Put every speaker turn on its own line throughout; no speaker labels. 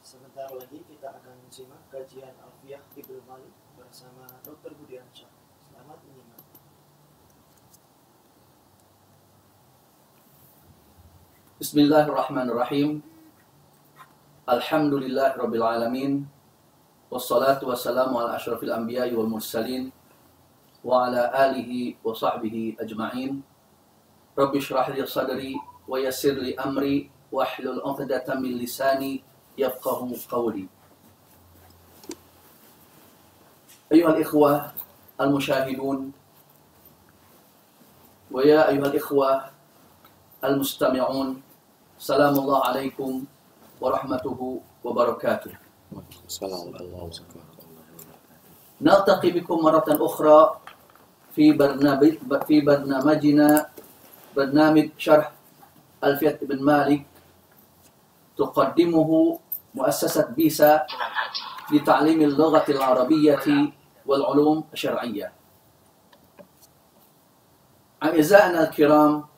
Sebentar lagi kita akan simak kajian Alfiah Ibnu Malik bersama Dr. Budiansyah. Selamat menyimak.
Bismillahirrahmanirrahim. Alhamdulillah Rabbil Alamin. Wassalatu wassalamu ala ashrafil anbiya wal mursalin. Wa ala alihi wa sahbihi ajma'in. Rabbi shrah li sadri wa yassir li amri wa hlul 'uqdatam min lisani qawli. Ayuhal ikhwah al-musyahidun wa ya ayuhal ikhwah al-mustami'un سلام الله عليكم ورحمته وبركاته
السلام الله
نلتقي بكم مرة أخرى في برنامج في برنامجنا برنامج شرح ألفية بن مالك تقدمه مؤسسة بيسا لتعليم اللغة العربية والعلوم الشرعية. أعزائنا الكرام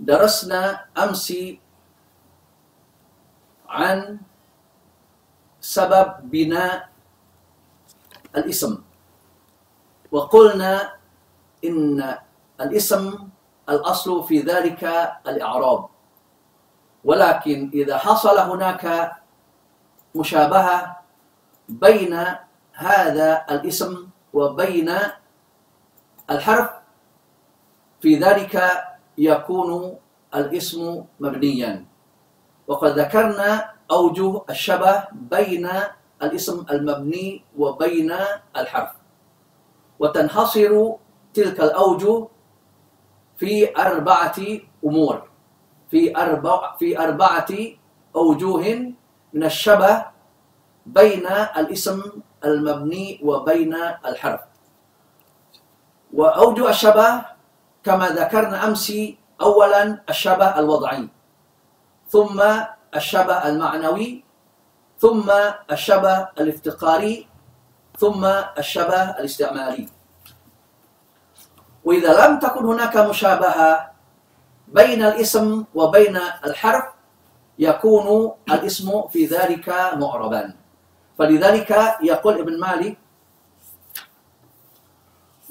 درسنا أمس عن سبب بناء الاسم. وقلنا إن الاسم الأصل في ذلك الإعراب. ولكن إذا حصل هناك مشابهة بين هذا الاسم وبين الحرف في ذلك يكون الاسم مبنيا. وقد ذكرنا أوجه الشبه بين الاسم المبني وبين الحرف. وتنحصر تلك الأوجه في أربعة أمور. في أربع في أربعة أوجه من الشبه بين الاسم المبني وبين الحرف. وأوجه الشبه كما ذكرنا أمس أولا الشبه الوضعي ثم الشبه المعنوي ثم الشبه الافتقاري ثم الشبه الاستعمالي وإذا لم تكن هناك مشابهة بين الاسم وبين الحرف يكون الاسم في ذلك معربا. فلذلك يقول ابن مالك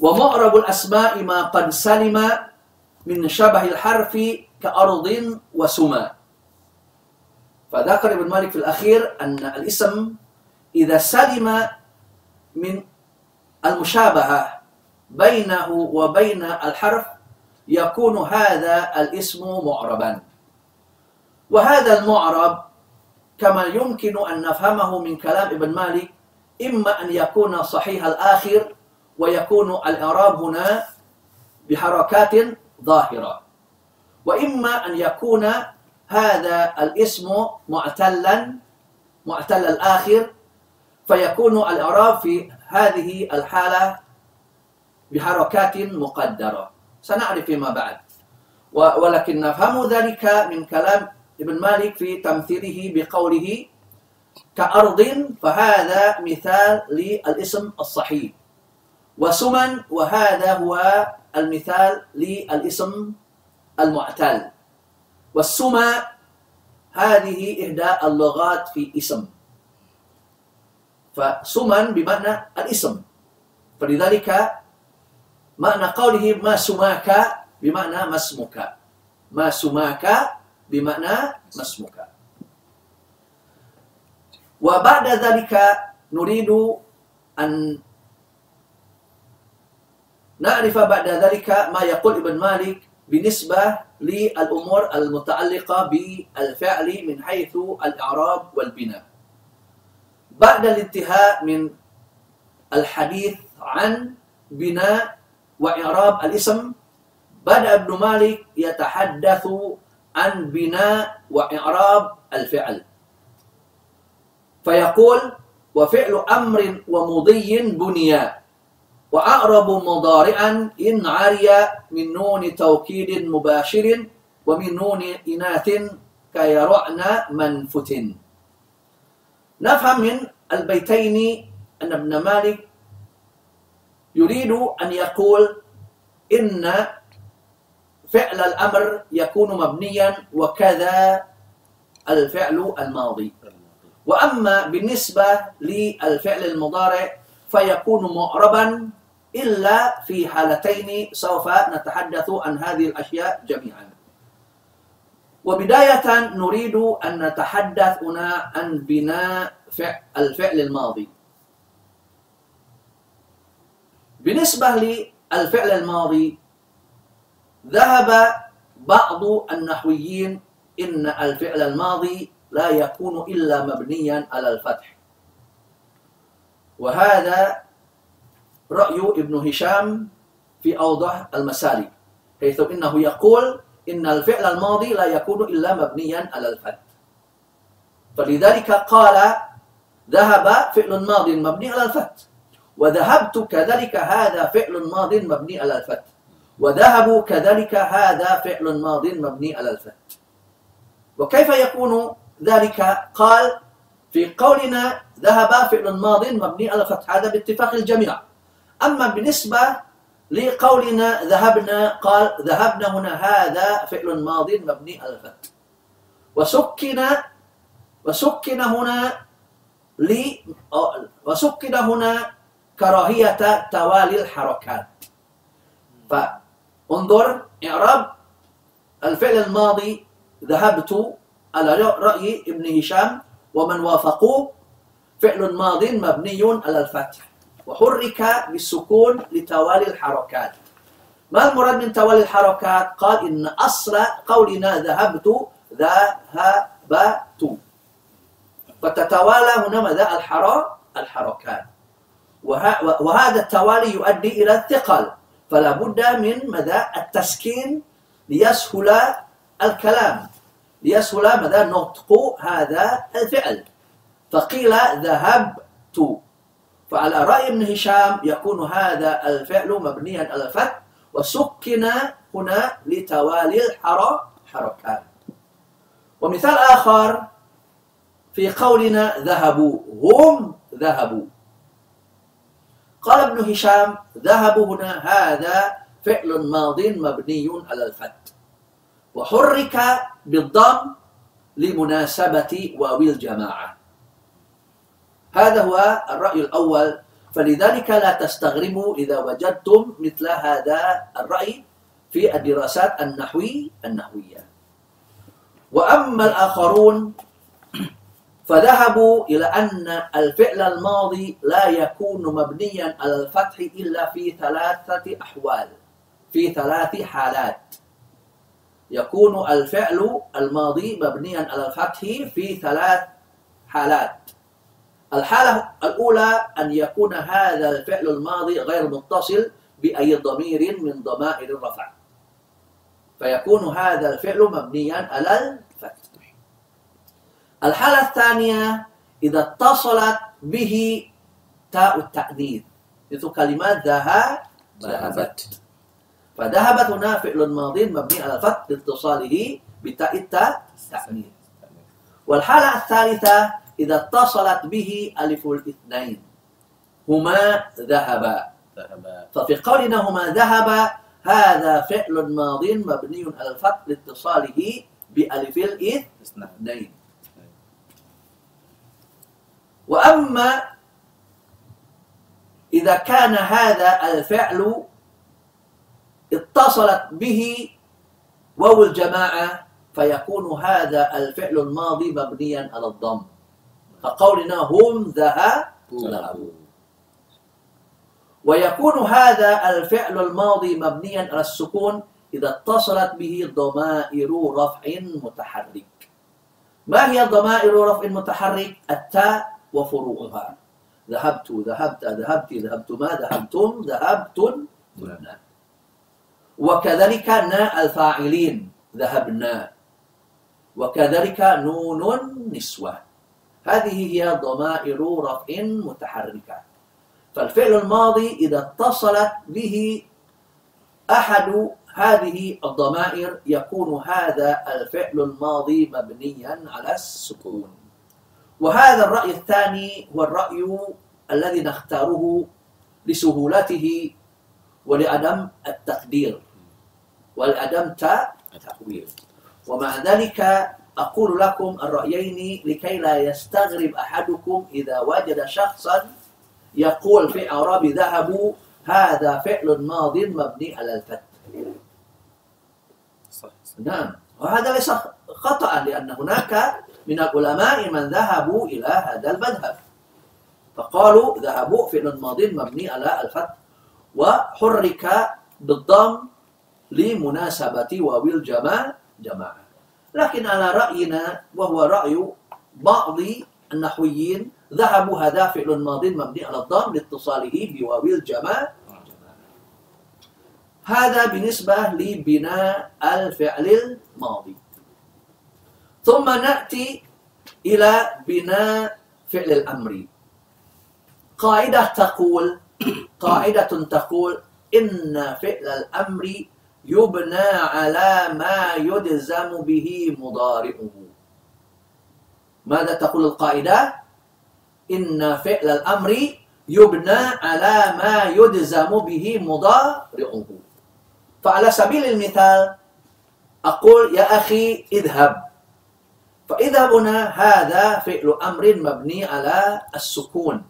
ومعرب الأسماء ما قد سلم من شبه الحرف كأرض وسما فذكر ابن مالك في الأخير أن الاسم إذا سلم من المشابهة بينه وبين الحرف يكون هذا الاسم معربا. وهذا المعرب كما يمكن أن نفهمه من كلام ابن مالك إما أن يكون صحيح الآخر ويكون الإعراب هنا بحركات ظاهرة وإما أن يكون هذا الاسم معتلا معتل الآخر فيكون الإعراب في هذه الحالة بحركات مقدرة. سنعرف فيما بعد. ولكن نفهم ذلك من كلام ابن مالك في تمثيله بقوله كأرض فهذا مثال للاسم الصحيح. وسمن وهذا هو المثال للاسم المعتل. والسمى هذه إحدى اللغات في اسم. فسمن بمعنى الاسم. فلذلك معنى قوله ما سماك بمعنى ما اسمك ما سماك بمعنى ما اسمك وبعد ذلك نريد أن نعرف بعد ذلك ما يقول ابن مالك بالنسبة للأمور المتعلقة بالفعل من حيث الإعراب والبناء بعد الانتهاء من الحديث عن بناء وإعراب الاسم بدأ ابن مالك يتحدث عن بناء وإعراب الفعل. فيقول وفعل أمر ومضي بنيا وأعرب مضارعا إن عري من نون توكيد مباشر ومن نون إناث كيرعن منفت نفهم من البيتين أن ابن مالك يريد أن يقول إن فعل الأمر يكون مبنيا وكذا الفعل الماضي. وأما بالنسبة للفعل المضارع فيكون معربا إلا في حالتين سوف نتحدث عن هذه الأشياء جميعا. وبداية نريد أن نتحدث هنا عن بناء فعل الفعل الماضي. بالنسبة للفعل الماضي ذهب بعض النحويين إن الفعل الماضي لا يكون إلا مبنيا على الفتح. وهذا رأي ابن هشام في أوضح المسالك حيث إنه يقول إن الفعل الماضي لا يكون إلا مبنيا على الفتح. فلذلك قال ذهب فعل ماض مبني على الفتح. وذهبت كذلك هذا فعل ماض مبني على الفتح. وذهبوا كذلك هذا فعل ماض مبني على الفتح. وكيف يكون ذلك؟ قال في قولنا ذهب فعل ماض مبني على الفتح. هذا باتفاق الجميع. أما بالنسبة لقولنا ذهبنا قال ذهبنا هنا هذا فعل ماض مبني على الفتح. وسكن وسكن هنا ل وسكن هنا كراهية توالي الحركات. فانظر إعراب الفعل الماضي ذهبت على رأي ابن هشام ومن وافقوه فعل ماض مبني على الفتح وحرك بالسكون لتوالي الحركات. ما المراد من توالي الحركات؟ قال إن أصل قولنا ذهبت ذهبت. فتتوالى هنا ماذا؟ الحرا الحركات. وهذا التوالي يؤدي إلى الثقل. فلا بد من ماذا التسكين ليسهل الكلام ليسهل ماذا نطق هذا الفعل. فقيل ذهبت فعلى رأي ابن هشام يكون هذا الفعل مبنيا على الفتح وسكن هنا لتوالي الحركات ومثال آخر في قولنا ذهبوا هم ذهبوا. قال ابن هشام ذهبوا هنا هذا فعل ماض مبني على الفتح وحرك بالضم لمناسبة واو الجماعة هذا هو الرأي الأول. فلذلك لا تستغربوا إذا وجدتم مثل هذا الرأي في الدراسات النحوي النحوية. وأما الآخرون فذهبوا إلى أن الفعل الماضي لا يكون مبنيا على الفتح إلا في ثلاثة أحوال في ثلاث حالات. يكون الفعل الماضي مبنيا على الفتح في ثلاث حالات. الحالة الأولى أن يكون هذا الفعل الماضي غير متصل بأي ضمير من ضمائر الرفع. فيكون هذا الفعل مبنيا على الحالة الثانية إذا اتصلت به تاء التأنيث. مثل كلمات ذهب ذهبت. فذهبت هنا فعل ماضي مبني على الفتح لاتصاله بتاء التأنيث. والحالة الثالثة إذا اتصلت به ألف الاثنين هما ذهبا. ففي قولنا هما ذهبا هذا فعل ماض مبني على الفتح لاتصاله بألف الاثنين وأما إذا كان هذا الفعل اتصلت به واو الجماعة فيكون هذا الفعل الماضي مبنيا على الضم. فقولنا هم ذهبوا ويكون هذا الفعل الماضي مبنيا على السكون إذا اتصلت به ضمائر رفع متحرك. ما هي ضمائر رفع متحرك؟ التاء وفروعها. ذهبت ذهبت ذهبت ذهبتما ذهبتم؟ ذهبتن وكذلك ناء الفاعلين ذهبنا. وكذلك نون النسوة هذه هي ضمائر رفع متحركة. فالفعل الماضي إذا اتصلت به أحد هذه الضمائر يكون هذا الفعل الماضي مبنيا على السكون. وهذا الرأي الثاني هو الرأي الذي نختاره لسهولته ولعدم التقدير ولعدم التأويل ومع ذلك أقول لكم الرأيين لكي لا يستغرب أحدكم إذا وجد شخصا يقول في أعراب ذهبوا هذا فعل ماض مبني على الفتح.
صح صح.
نعم. وهذا ليس خطأ لأن هناك من العلماء من ذهبوا إلى هذا المذهب. فقالوا ذهبوا فعل ماض مبني على الفتح وحرك بالضم لمناسبة واو الجماعة جماعة. لكن على رأينا وهو رأي بعض النحويين ذهبوا هذا فعل ماض مبني على الضم لاتصاله بواو الجماعة هذا بالنسبة لبناء الفعل الماضي. ثم نأتي إلى بناء فعل الأمر. قاعدة تقول قاعدة تقول إن فعل الأمر يبنى على ما يلزم به مضارعه. ماذا تقول القاعدة؟ إن فعل الأمر يبنى على ما يلزم به مضارعه. فعلى سبيل المثال أقول يا أخي اذهب. فإذا هنا هذا فعل أمر مبني على السكون.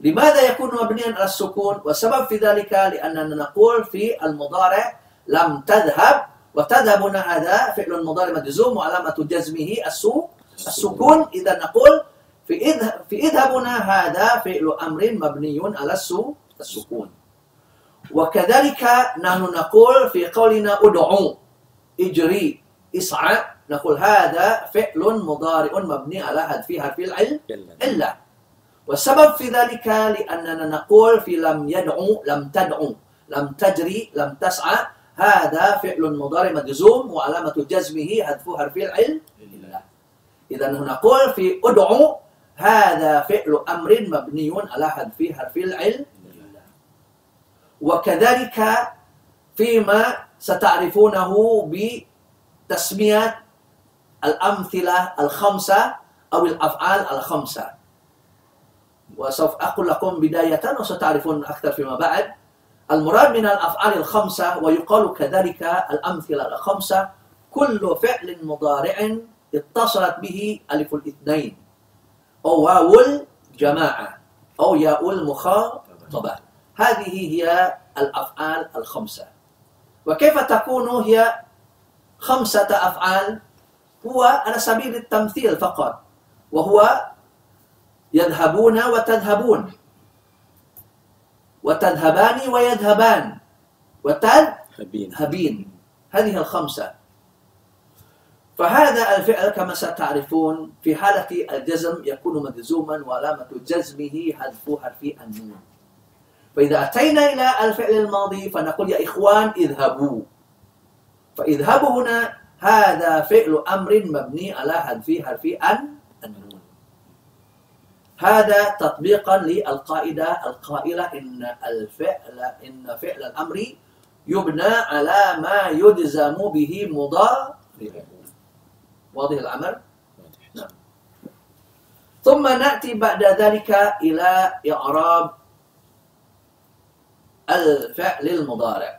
لماذا يكون مبنيا على السكون؟ والسبب في ذلك لأننا نقول في المضارع لم تذهب وتذهب هنا هذا فعل المضارع مجزوم وعلامة جزمه السو السكون. إذا نقول في اذهب هنا هذا فعل أمر مبني على السكون. وكذلك نحن نقول في قولنا ادعو اجري اسعى. نقول هذا فعل مضارع مبني على حذف حرف العلم
إلا.
إلا. والسبب في ذلك لأننا نقول في لم يدعو لم تدعو لم تجري لم تسعى هذا فعل مضارع مجزوم وعلامة جزمه حذف حرف العلم إلا. إذا نقول في أدعو هذا فعل أمر مبني على حذف حرف العلم وكذلك فيما ستعرفونه بتسمية الأمثلة الخمسة أو الأفعال الخمسة. وسوف أقول لكم بداية وستعرفون أكثر فيما بعد. المراد من الأفعال الخمسة ويقال كذلك الأمثلة الخمسة كل فعل مضارع اتصلت به ألف الاثنين. أو واو الجماعة أو ياء المخاطبة. هذه هي الأفعال الخمسة. وكيف تكون هي خمسة أفعال؟ هو على سبيل التمثيل فقط وهو يذهبون وتذهبون. وتذهبان ويذهبان. وتذهبين. هذه الخمسة. فهذا الفعل كما ستعرفون في حالة الجزم يكون مجزوما وعلامة جزمه حذف حرف النون. فإذا أتينا إلى الفعل الماضي فنقول يا إخوان اذهبوا. فاذهبوا هنا هذا فعل أمر مبني على حذف حرف أن النون هذا تطبيقا للقاعدة القائلة إن الفعل إن فعل الأمر يبنى على ما يلزم به مضارعه واضح الأمر؟ نعم. ثم نأتي بعد ذلك إلى إعراب الفعل المضارع.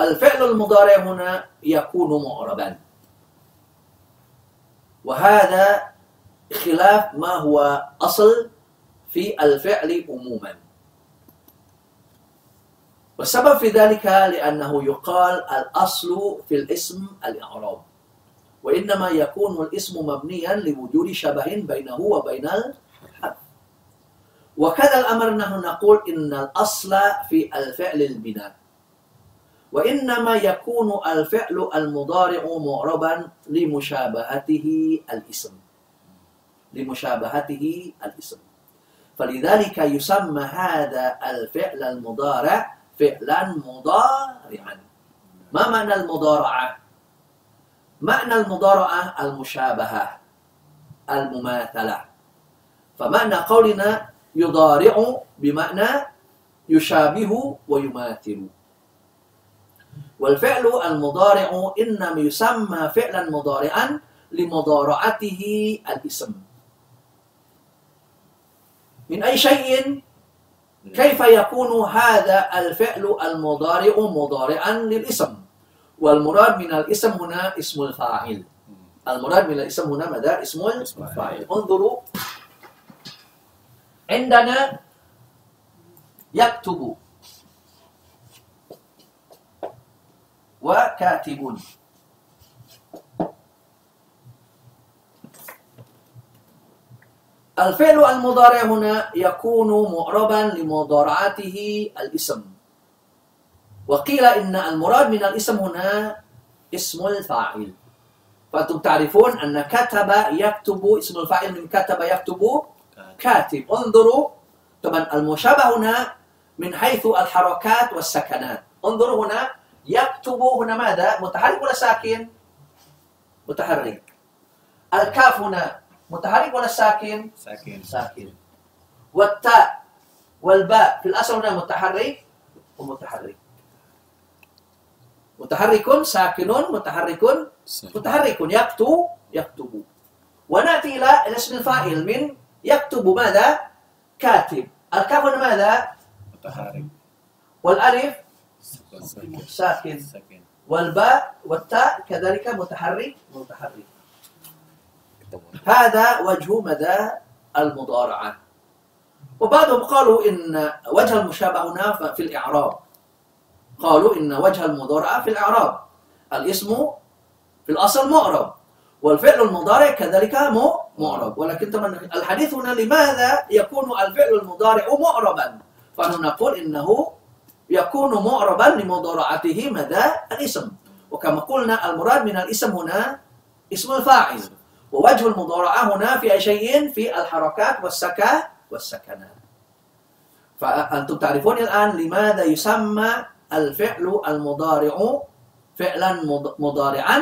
الفعل المضارع هنا يكون معربا. وهذا خلاف ما هو أصل في الفعل عموما. والسبب في ذلك لأنه يقال الأصل في الاسم الإعراب وإنما يكون الاسم مبنيا لوجود شبه بينه وبين الحرف. وكذا الأمر نحن نقول إن الأصل في الفعل البناء. وإنما يكون الفعل المضارع معربا لمشابهته الاسم. لمشابهته الاسم. فلذلك يسمى هذا الفعل المضارع فعلا مضارعا. ما معنى المضارعة؟ معنى المضارعة المشابهة المماثلة. فمعنى قولنا يضارع بمعنى يشابه ويماثل. والفعل المضارع إنما يسمى فعلا مضارعا لمضارعته الاسم. من أي شيء؟ كيف يكون هذا الفعل المضارع مضارعا للاسم؟ والمراد من الاسم هنا اسم الفاعل. المراد من الاسم هنا ماذا؟ اسم الفاعل. انظروا. عندنا يكتب وكاتب الفعل المضارع هنا يكون معربا لمضارعته الاسم. وقيل إن المراد من الاسم هنا اسم الفاعل. فأنتم تعرفون أن كتب يكتب اسم الفاعل من كتب يكتب كاتب. انظروا. طبعا المشابه هنا من حيث الحركات والسكنات. انظروا هنا يكتب هنا ماذا؟ متحرك ولا ساكن؟ متحرك. الكاف هنا متحرك ولا ساكن؟
ساكن.
ساكن. والتاء والباء في الأصل هنا متحرك ومتحرك. متحرك ساكن متحرك متحرك. يكتب يكتب. ونأتي إلى الاسم الفاعل من يكتب ماذا؟ كاتب. الكاف هنا ماذا؟
متحرك.
والألف
ساكن
والباء والتاء كذلك متحرك متحرك. هذا وجه مدى المضارعة. وبعضهم قالوا إن وجه المشابه هنا في الإعراب. قالوا إن وجه المضارعة في الإعراب. الاسم في الأصل معرب. والفعل المضارع كذلك مو معرب. ولكن طبعا الحديث هنا لماذا يكون الفعل المضارع معربا؟ فنحن نقول إنه يكون معربا لمضارعته مدى الاسم. وكما قلنا المراد من الاسم هنا اسم الفاعل. ووجه المضارعة هنا في شيء؟ في الحركات والسكا والسكنات فأنتم تعرفون الآن لماذا يسمى الفعل المضارع فعلا مضارعا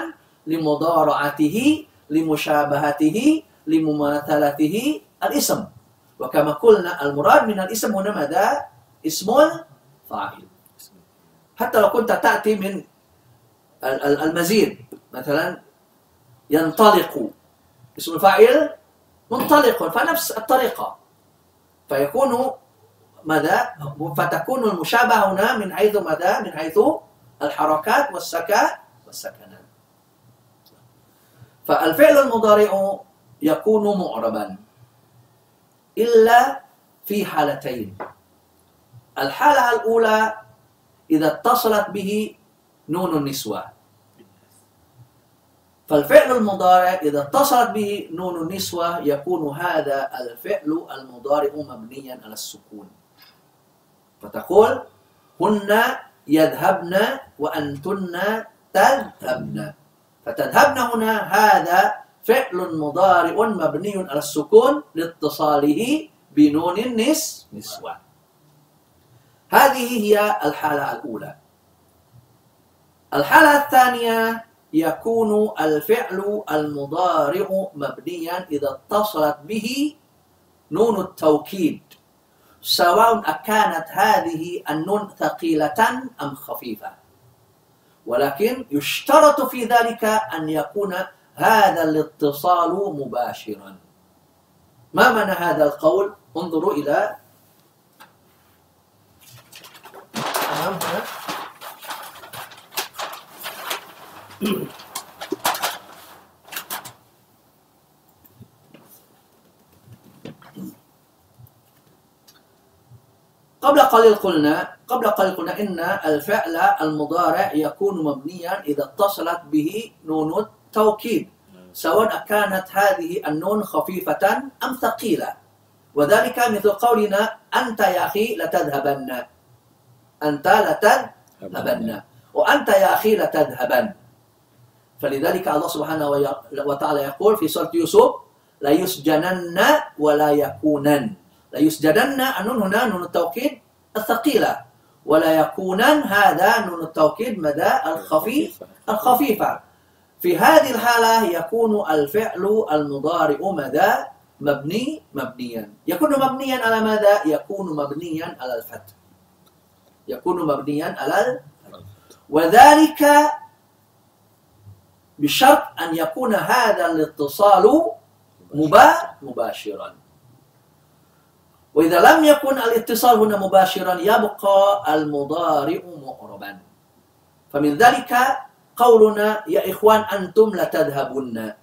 لمضارعته لمشابهته لمماثلته الاسم. وكما قلنا المراد من الاسم هنا ماذا؟ اسم الفاعل حتى لو كنت تأتي من المزيد مثلا ينطلق اسم الفاعل منطلق فنفس الطريقة. فيكون ماذا؟ فتكون المشابهة هنا من حيث ماذا؟ من حيث الحركات والسكات والسكنات فالفعل المضارع يكون معربا إلا في حالتين. الحالة الأولى إذا اتصلت به نون النسوة. فالفعل المضارع إذا اتصلت به نون النسوة يكون هذا الفعل المضارع مبنيا على السكون. فتقول هن يذهبن وأنتن تذهبن. فتذهبن هنا هذا فعل مضارع مبني على السكون لاتصاله بنون النس نسوة. هذه هي الحالة الأولى. الحالة الثانية يكون الفعل المضارع مبنيا إذا اتصلت به نون التوكيد سواء أكانت هذه النون ثقيلة أم خفيفة. ولكن يشترط في ذلك أن يكون هذا الاتصال مباشرا. ما معنى هذا القول؟ انظروا إلى قبل قليل قلنا قبل قليل قلنا إن الفعل المضارع يكون مبنيا إذا اتصلت به نون التوكيد سواء كانت هذه النون خفيفة أم ثقيلة. وذلك مثل قولنا أنت يا أخي لتذهبن. أنت لتذهبن وأنت يا أخي لتذهبن فلذلك الله سبحانه وتعالى يقول في سورة يوسف لا يسجنن ولا يكونن. لا يسجدن النون هنا نون التوكيد الثقيلة. ولا يكونن هذا نون التوكيد مدى الخفيف الخفيفة. في هذه الحالة يكون الفعل المضارع مدى مبني مبنيا. يكون مبنيا على ماذا؟ يكون مبنيا على الفتح. يكون مبنيا على وذلك بشرط أن يكون هذا الاتصال مباشرا. وإذا لم يكن الاتصال هنا مباشرا يبقى المضارع معربا فمن ذلك قولنا يا إخوان أنتم لتذهبن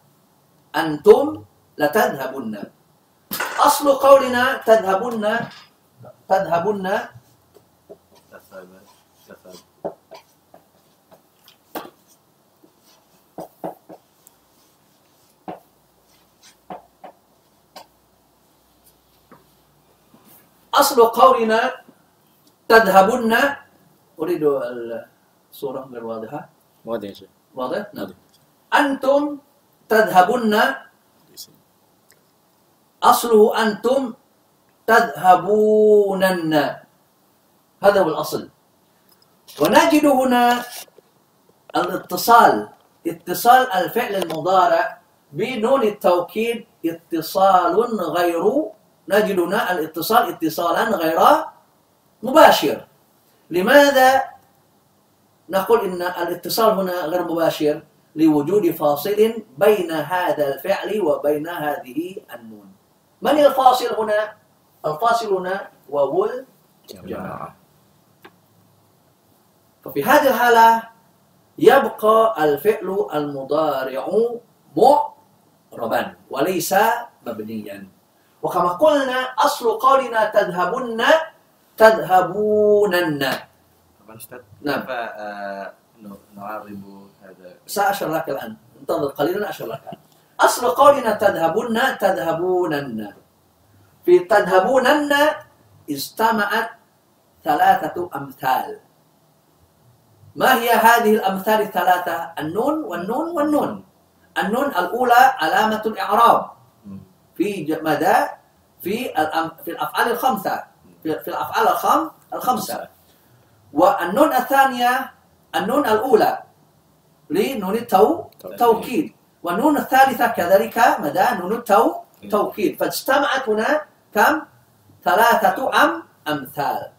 أنتم لتذهبن أصل قولنا تذهبن تذهبن
تذهب تذهب
أصل قولنا تذهبن. أريد الصورة غير واضحة.
واضح يا شيخ.
واضح؟ نعم. أنتم تذهبن. أصله أنتم تذهبونن. هذا هو الأصل. ونجد هنا الاتصال اتصال الفعل المضارع بنون التوكيد اتصال غير نجد هنا الاتصال اتصالا غير مباشر. لماذا نقول إن الاتصال هنا غير مباشر؟ لوجود فاصل بين هذا الفعل وبين هذه النون. من الفاصل هنا؟ الفاصل هنا واو
جماعة
ففي هذه الحالة يبقى الفعل المضارع معربا وليس مبنيا. وكما قلنا أصل قولنا تذهبن تذهبونن.
طبعا أستاذ
نعم.
آه، نعرب هذا.
سأشر لك الآن. انتظر قليلا أشر لك أصل قولنا تذهبن تذهبونن. في تذهبونن اجتمعت ثلاثة أمثال. ما هي هذه الأمثال الثلاثة؟ النون والنون والنون. النون الأولى علامة الإعراب. في مدى في في الأفعال الخمسة. في الأفعال الخم الخمسة. والنون الثانية النون الأولى. لنون التو توكيد. والنون الثالثة كذلك مدى نون التو توكيد. فاجتمعت هنا كم؟ ثلاثة أم أمثال.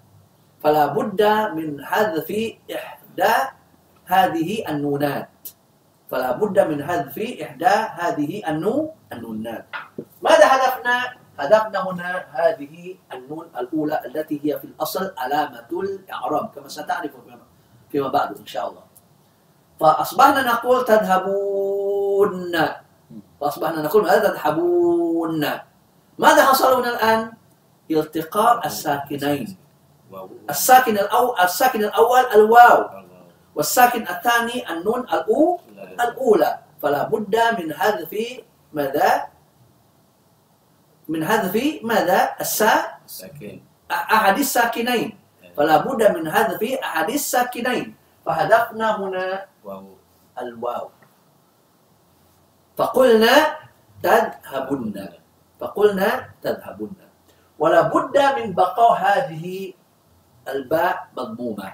فلا بد من حذف إحدى هذه النونات. فلا بد من حذف إحدى هذه النو النونات ماذا هدفنا؟ هدفنا هنا هذه النون الأولى التي هي في الأصل علامة الإعراب كما ستعرف فيما- بعد إن شاء الله فأصبحنا نقول تذهبون فأصبحنا نقول ماذا تذهبون ماذا حصل هنا الآن؟ التقاء الساكنين الساكن الأول الساكن الأول الواو. والساكن الثاني النون الأو. الأولى فلا بد من حذف ماذا؟ من حذف ماذا؟ السا أحد الساكنين. فلا بد من حذف أحد الساكنين. فهدفنا هنا
واو.
الواو. فقلنا تذهبن. فقلنا تذهبن. ولا بد من بقاء هذه الباء مضمومة.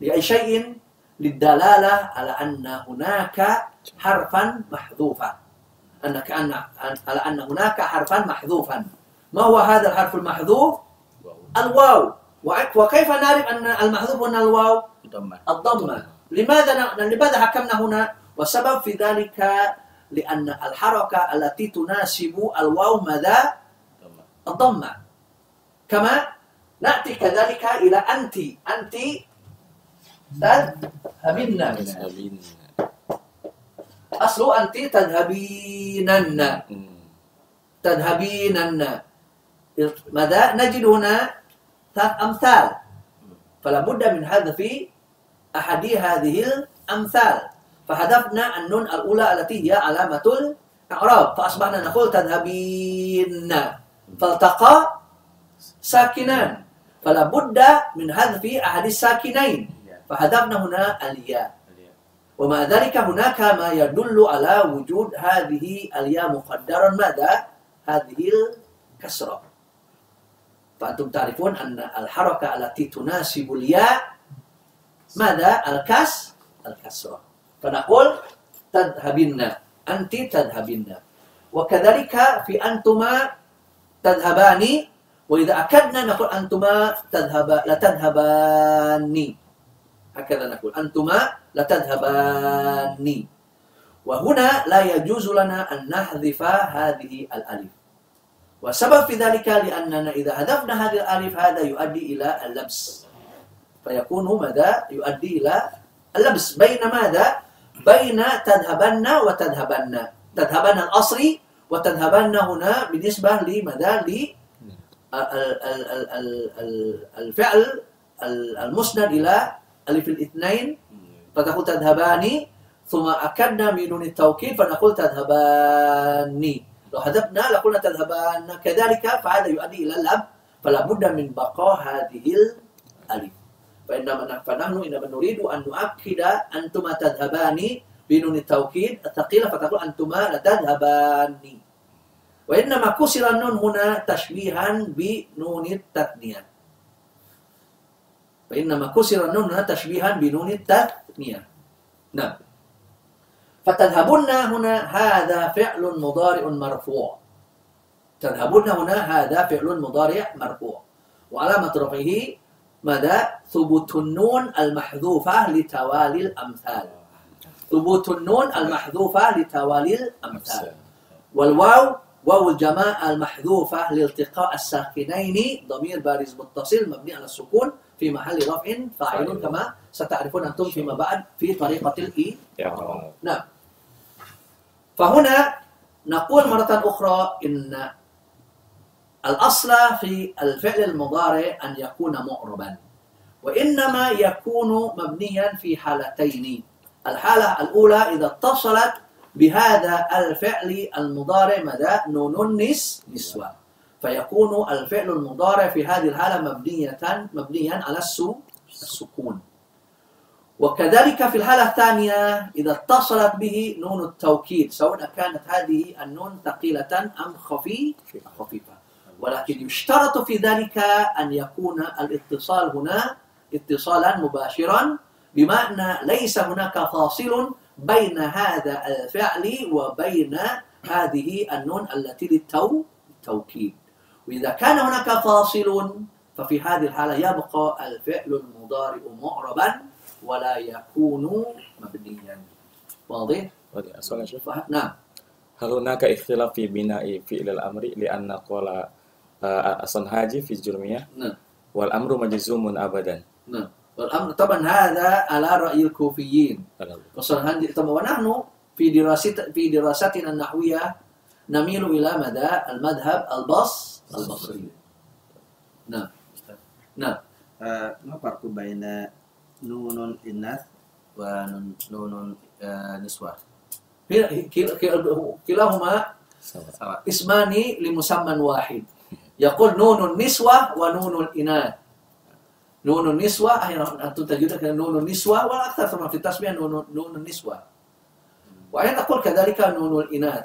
لأي شيء؟ للدلالة على أن هناك حرفا محذوفا. أن كأن على أن هناك حرفا محذوفا. ما هو هذا الحرف المحذوف؟
واو
الواو. وكيف نعرف أن المحذوف هنا الواو؟
ضمة
الضمة. لماذا لماذا حكمنا هنا؟ والسبب في ذلك لأن الحركة التي تناسب الواو ماذا؟
ضمة
الضمة. كما نأتي كذلك إلى أنت. أنت تذهبين
تذهبين
أصل أنت تذهبينن
مم.
تذهبينن ماذا نجد هنا ثلاث أمثال فلا بد من حذف أحد هذه الأمثال فحذفنا النون الأولى التي هي علامة الإعراب فأصبحنا نقول تذهبين فالتقى ساكنان فلا بد من حذف أحد الساكنين
يا.
فحذفنا هنا الياء
الياء.
ومع ذلك هناك ما يدل على وجود هذه الياء مقدرا ماذا؟ هذه الكسرة فأنتم تعرفون أن الحركة التي تناسب الياء ماذا؟ الكس الكسرة فنقول تذهبن أنت تذهبن وكذلك في أنتما تذهبان وإذا أكدنا نقول أنتما تذهب لا تذهبان هكذا نقول. أنتما لتذهبان وهنا لا يجوز لنا أن نحذف هذه الألف. والسبب في ذلك لأننا إذا حذفنا هذه الألف هذا يؤدي إلى اللبس. فيكون ماذا؟ يؤدي إلى اللبس. بين ماذا؟ بين تذهبن وتذهبن. تذهبن الأصلي وتذهبن هنا بالنسبة لماذا؟ ال- الفعل ال- المسند إلى ألف الاثنين فتقول تذهبان ثم أكدنا من نون التوكيد فنقول تذهبان لو حذفنا لقلنا تذهبان. كذلك فهذا يؤدي إلى اللب فلا بد من بقاء هذه الألف. فإنما فنحن إنما نريد أن نؤكد أنتما تذهبان بنون التوكيد الثقيلة فتقول أنتما لتذهبان وإنما كسر النون هنا تشبيها بنون التثنية. فإنما كسر النون هنا تشبيها بنون التثنية نعم. فتذهبن هنا هذا فعل مضارع مرفوع. تذهبن هنا هذا فعل مضارع مرفوع. وعلامة رفعه ماذا؟ ثبوت النون المحذوفة لتوالي الأمثال. ثبوت النون المحذوفة لتوالي الأمثال. والواو واو الجماعة المحذوفة لالتقاء الساكنين ضمير بارز متصل مبني على السكون. في محل رفع فاعل. كما ستعرفون أنتم فيما بعد في طريقة الإي
إعراب
نعم. فهنا نقول مرة أخرى إن الأصل في الفعل المضارع أن يكون معربا وإنما يكون مبنيا في حالتين. الحالة الأولى إذا اتصلت بهذا الفعل المضارع ماذا نون النس نسوة. فيكون الفعل المضارع في هذه الحالة مبنية مبنيا على السكون. وكذلك في الحالة الثانية إذا اتصلت به نون التوكيد سواء كانت هذه النون ثقيلة أم خفي خفيفة. ولكن يشترط في ذلك أن يكون الاتصال هنا اتصالا مباشرا بمعنى ليس هناك فاصل بين هذا الفعل وبين هذه النون التي للتو التوكيد. وإذا كان هناك فاصل ففي هذه الحالة يبقى الفعل المضارع معربا ولا يكون مبنيا. واضح؟ فه- نعم.
هل هناك اختلاف في بناء فعل الأمر؟ لأن قول آه، الصنهاجي في الجرمية.
نعم.
والأمر مجزوم أبدا.
نعم. والأمر طبعا هذا على رأي الكوفيين. وصنهاج طبعا ونحن في دراسة في دراستنا النحوية نميل إلى مدى المذهب البص. البصري نعم
Ustaz.
نعم
Eh, ma farqu baina nunun innas wa nun- nunun eh, niswah?
كلا- كلا- كلا- كلاهما
Sama.
Sawa.
اسمان لمسمى واحد يقول نون النسوة ونون الإناث نون النسوة أحيانا أنتم تجدون كده نون النسوة والأكثر طبعا في التسمية نون, نون النسوة وأحيانا تقول كذلك نون الإناث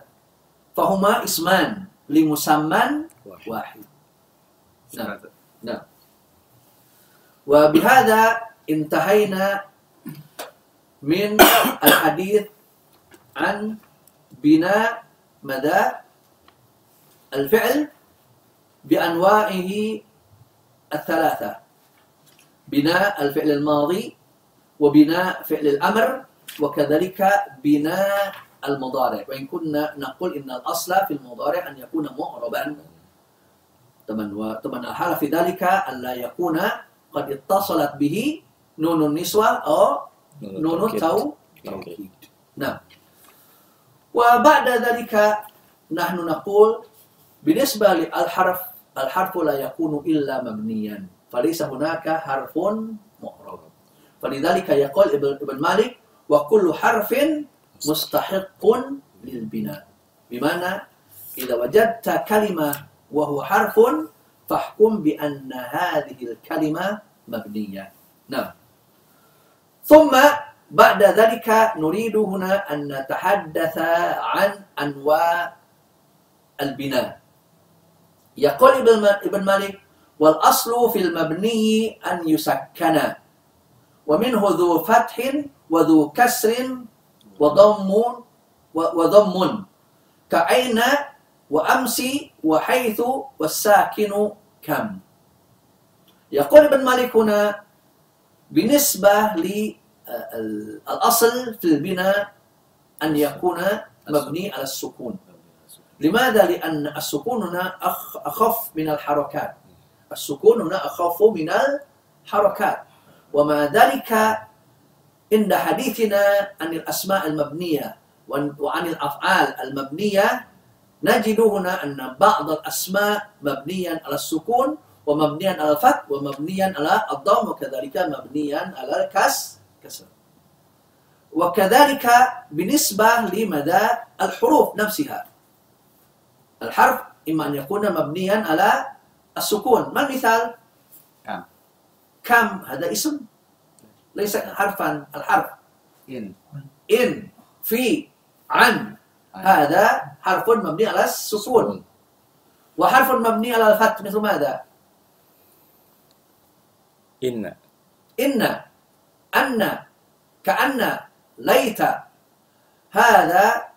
فهما اسمان لمسمى. واحد. نعم. نعم. وبهذا انتهينا من الحديث عن بناء مدى الفعل بأنواعه الثلاثة بناء الفعل الماضي وبناء فعل الأمر وكذلك بناء المضارع وإن كنا نقول إن الأصل في المضارع أن يكون معربا طبعا وطبعا الحالة في ذلك أن لا يكون قد اتصلت به نون النسوة أو نون التو توكيد نعم وبعد ذلك نحن نقول بالنسبة للحرف الحرف لا يكون إلا مبنيا فليس هناك حرف معرب فلذلك يقول ابن ابن مالك وكل حرف مستحق للبناء. بمعنى إذا وجدت كلمة وهو حرف فاحكم بأن هذه الكلمة مبنية. نعم. ثم بعد ذلك نريد هنا أن نتحدث عن أنواع البناء. يقول ابن ما- ابن مالك والأصل في المبني أن يسكن ومنه ذو فتح وذو كسر وضم وضم كأين وأمس وحيث والساكن كم. يقول ابن مالك هنا بالنسبة للأصل في البناء أن يكون مبني على السكون. لماذا؟ لأن السكون هنا أخ- أخف من الحركات. السكون هنا أخف من الحركات. ومع ذلك عند حديثنا عن الأسماء المبنية وعن الأفعال المبنية نجد هنا أن بعض الأسماء مبنيا على السكون ومبنيا على الفتح ومبنيا على الضم وكذلك مبنيا على الكسر كسر. وكذلك بالنسبة لمدى الحروف نفسها. الحرف إما أن يكون مبنيا على السكون. ما المثال؟
كم
كم؟ هذا اسم. ليس حرفا الحرف.
إن.
إن في عن. هذا حرف مبني على السكون. وحرف مبني على الفتح مثل ماذا؟
إن.
إن. أن. كأن. ليت. هذا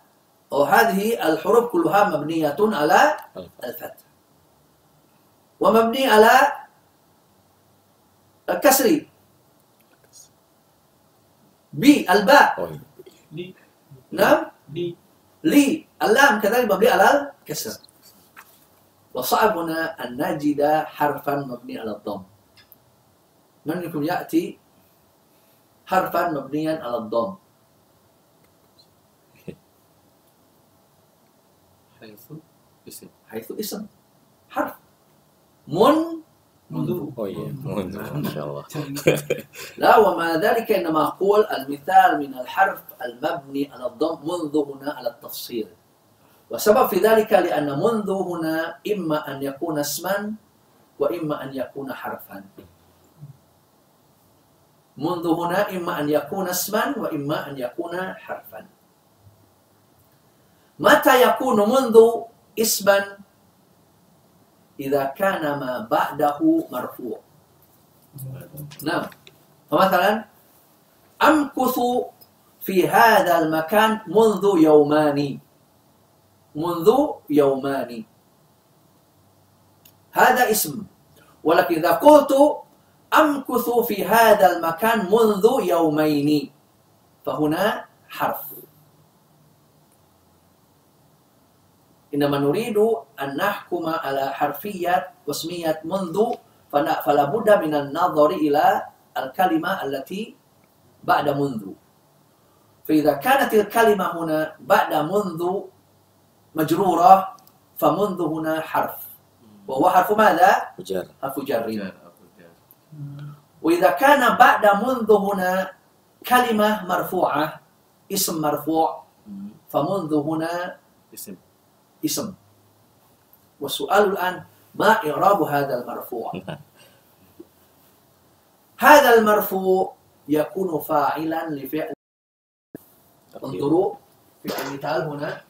أو هذه الحروف كلها مبنية على الفتح ومبني على الكسر. ب الباء. نعم
Di.
لي اللام كذلك مبني على الكسر وصعب هنا أن نجد حرفا مبني على الضم من منكم يأتي حرفا مبنيا على الضم
حيث اسم
حيث اسم حرف من
Oh iya, mundur. Masya Allah.
لا ومع ذلك إنما أقول المثال من الحرف المبني على الضم منذ هنا على التفصيل. وسبب في ذلك لأن منذ هنا إما أن يكون اسما وإما أن يكون حرفا. منذ هنا إما أن يكون اسما وإما أن يكون حرفا. متى يكون منذ اسما إذا كان ما بعده مرفوع. نعم. فمثلا أمكث في هذا المكان منذ يومان. منذ يومان. هذا اسم. ولكن إذا قلت أمكث في هذا المكان منذ يومين فهنا حرف. إنما نريد أن نحكم على حرفية واسمية منذ فلا فلا بد من النظر إلى الكلمة التي بعد منذ فإذا كانت الكلمة هنا بعد منذ مجرورة فمنذ هنا حرف وهو حرف ماذا؟
Ujar.
حرف جر
جار أبو جار
وإذا كان بعد منذ هنا كلمة مرفوعة اسم مرفوع
مم.
فمنذ هنا
اسم
اسم والسؤال الآن ما إعراب هذا المرفوع؟ هذا المرفوع يكون فاعلا لفعل. انظروا في المثال هنا.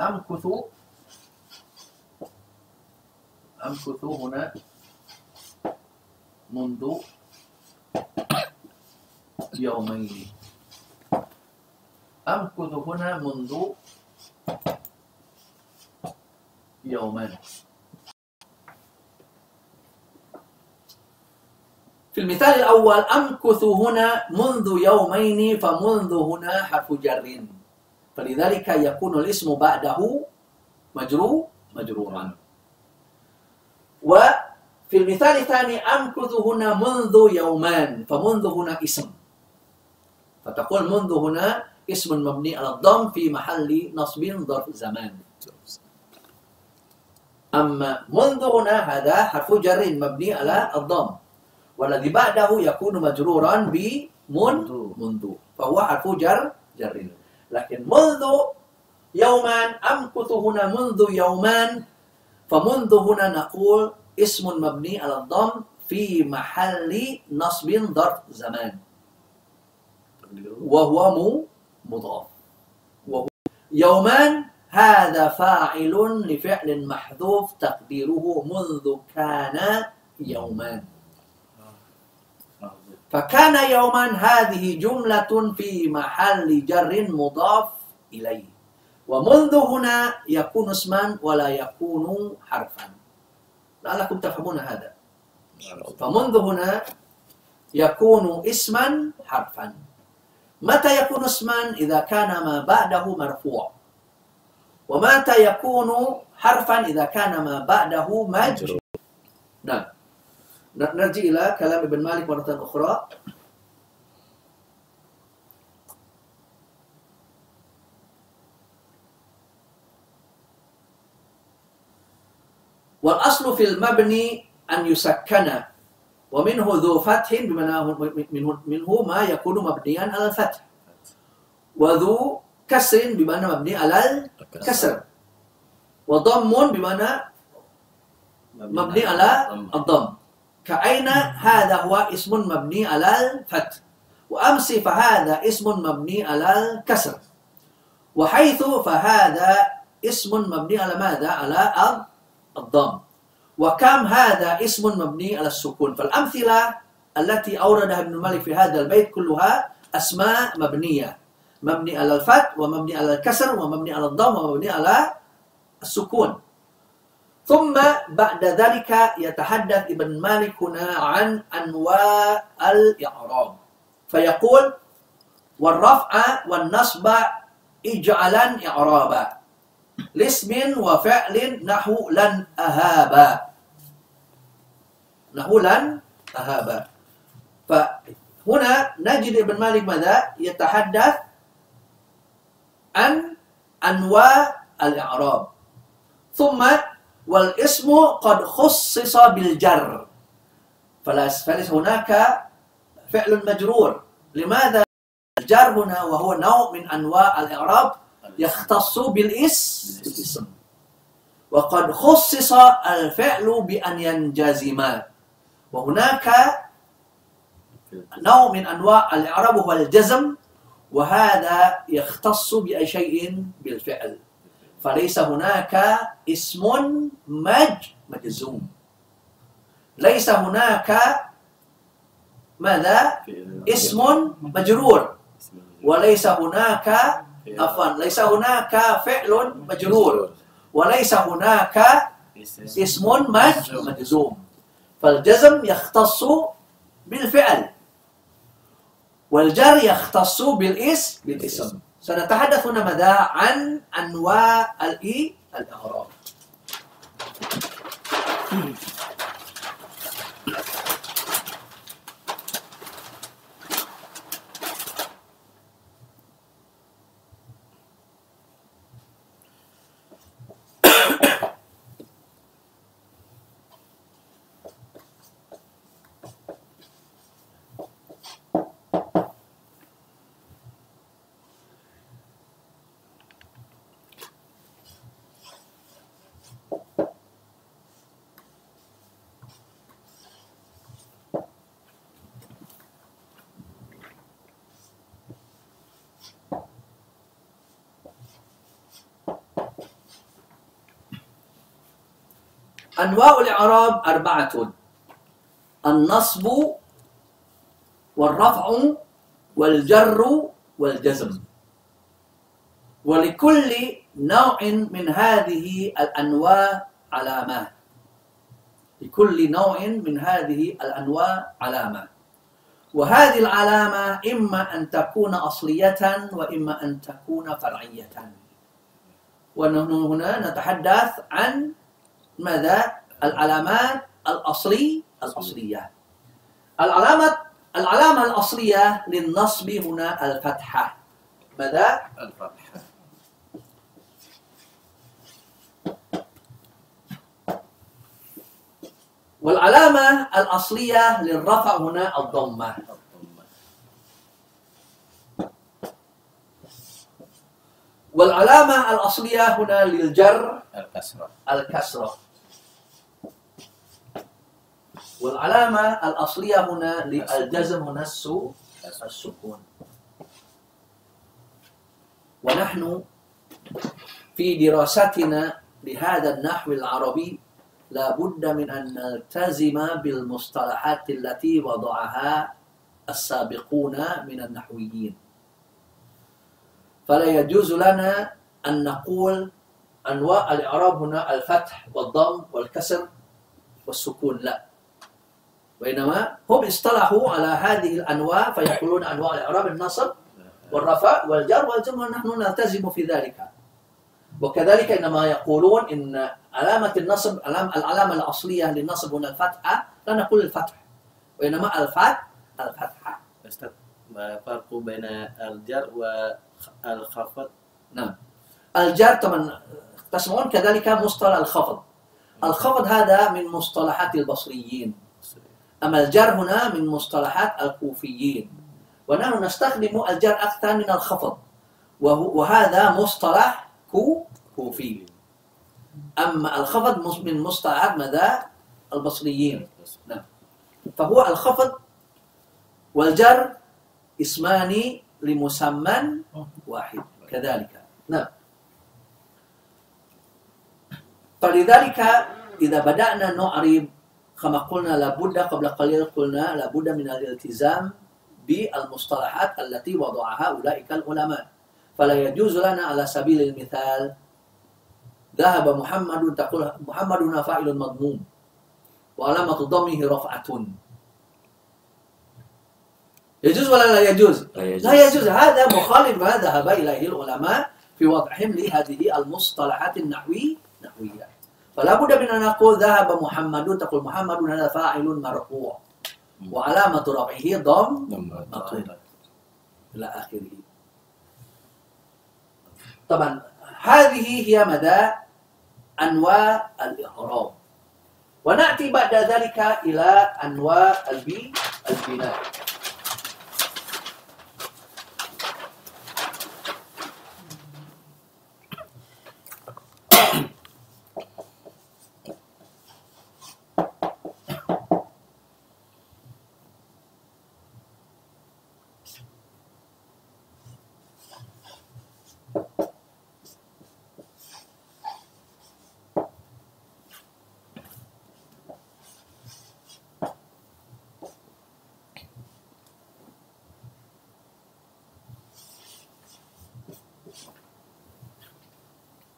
أمكث أمكث هنا. منذ يومين. أمكث هنا منذ يومان في المثال الأول أمكث هنا منذ يومين فمنذ هنا حرف جر. فلذلك يكون الاسم بعده مجرور مجرورا. وفي المثال الثاني أمكث هنا منذ يومان فمنذ هنا اسم. فتقول منذ هنا اسم مبني على الضم في محل نصب ظرف زمان. أما منذ هنا هذا حرف جر مبني على الضم. والذي بعده يكون مجرورا بمن منذ فهو حرف جر جر. لكن منذ يومان أمكث هنا منذ يومان. فمنذ هنا نقول اسم مبني على الضم في محل نصب ظرف زمان. وهو مو- مضاف. وهو يومان هذا فاعل لفعل محذوف تقديره منذ كان يومان فكان يوما هذه جملة في محل جر مضاف إليه. ومنذ هنا يكون اسما ولا يكون حرفا. لعلكم تفهمون هذا. فمنذ هنا يكون اسما حرفا. متى يكون اسما؟ إذا كان ما بعده مرفوع. ومتى يكون حرفا إذا كان ما بعده مجرور؟ نعم. نرجع إلى كلام ابن مالك مرة أخرى. والأصل في المبني أن يسكن ومنه ذو فتح بمنه منه ما يكون مبنيا على الفتح. وذو كسر بمعنى مبني على الكسر وضم بمعنى مبني على الضم كأين هذا هو اسم مبني على الفتح وأمس فهذا اسم مبني على الكسر وحيث فهذا اسم مبني على ماذا على الضم وكم هذا اسم مبني على السكون فالأمثلة التي أوردها ابن مالك في هذا البيت كلها أسماء مبنية مبني على الفتح ومبني على الكسر ومبني على الضم ومبني على السكون. ثم بعد ذلك يتحدث ابن مالك هنا عن أنواع الإعراب. فيقول والرفع والنصب اجعلا إعرابا لاسم وفعل نحو لن أهابا. نحو لن أهابا. فهنا نجد ابن مالك ماذا؟ يتحدث عن أنواع الإعراب. ثم والاسم قد خصص بالجر. فليس هناك فعل مجرور. لماذا الجر هنا وهو نوع من أنواع الإعراب يختص بالإسم. وقد خصص الفعل بأن ينجزم وهناك نوع من أنواع الإعراب هو الجزم. وهذا يختص بأي شيء بالفعل. فليس هناك اسم مج مجزوم. ليس هناك ماذا؟ اسم مجرور. وليس هناك عفوا ليس هناك فعل مجرور. وليس هناك اسم مج مجزوم. فالجزم يختص بالفعل. والجر يختص بالإسم. بالإسم. سنتحدث هنا ماذا عن أنواع الاي الاعراب أنواع الإعراب أربعة النصب والرفع والجر والجزم. ولكل نوع من هذه الأنواع علامات لكل نوع من هذه الأنواع علامة. وهذه العلامة إما أن تكون أصلية وإما أن تكون فرعية. ونحن هنا نتحدث عن ماذا؟ العلامات الأصلي الأصلية. العلامة العلامة الأصلية للنصب هنا الفتحة. ماذا؟
الفتحة.
والعلامة الأصلية للرفع هنا الضمة. والعلامة الأصلية هنا للجر
الكسرة.
الكسرة. والعلامة الأصلية هنا للجزم هنا السو السكون. ونحن في دراستنا لهذا النحو العربي لا بد من أن نلتزم بالمصطلحات التي وضعها السابقون من النحويين. فلا يجوز لنا أن نقول أنواع الإعراب هنا الفتح والضم والكسر والسكون لا. وإنما هم اصطلحوا على هذه الأنواع فيقولون أنواع الإعراب النصب والرفع والجر والجر ونحن نلتزم في ذلك. وكذلك إنما يقولون إن علامة النصب علام- العلامة الأصلية للنصب هنا الفتحة لا نقول الفتح وإنما الفتح الفتحة
أستاذ ما فرق بين الجر والخفض؟
نعم. الجر طبعا تسمعون كذلك مصطلح الخفض. الخفض هذا من مصطلحات البصريين. أما الجر هنا من مصطلحات الكوفيين؟ ونحن نستخدم الجر أكثر من الخفض. وهذا مصطلح كو كوفي. أما الخفض من مصطلحات ماذا؟ البصريين. نعم. فهو الخفض والجر اسمان لمسمى واحد. كذلك. نعم. فلذلك إذا بدأنا نعرب كما قلنا لابد قبل قليل قلنا لابد من الالتزام بالمصطلحات التي وضعها أولئك العلماء فلا يجوز لنا على سبيل المثال ذهب محمد تقول محمد هنا فاعل مضموم وعلامة ضمه رفعة يجوز ولا لا يجوز؟
لا يجوز.
لا يجوز هذا مخالف ما ذهب إليه العلماء في وضعهم لهذه المصطلحات النحوي نحوية فلا بد من أن نقول ذهب محمد تقول محمد هذا فاعل مرفوع وعلامة رفعه ضم
ضم.
مقصود إلى آخره طبعا هذه هي مدى أنواع الإعراب ونأتي بعد ذلك إلى أنواع البي البناء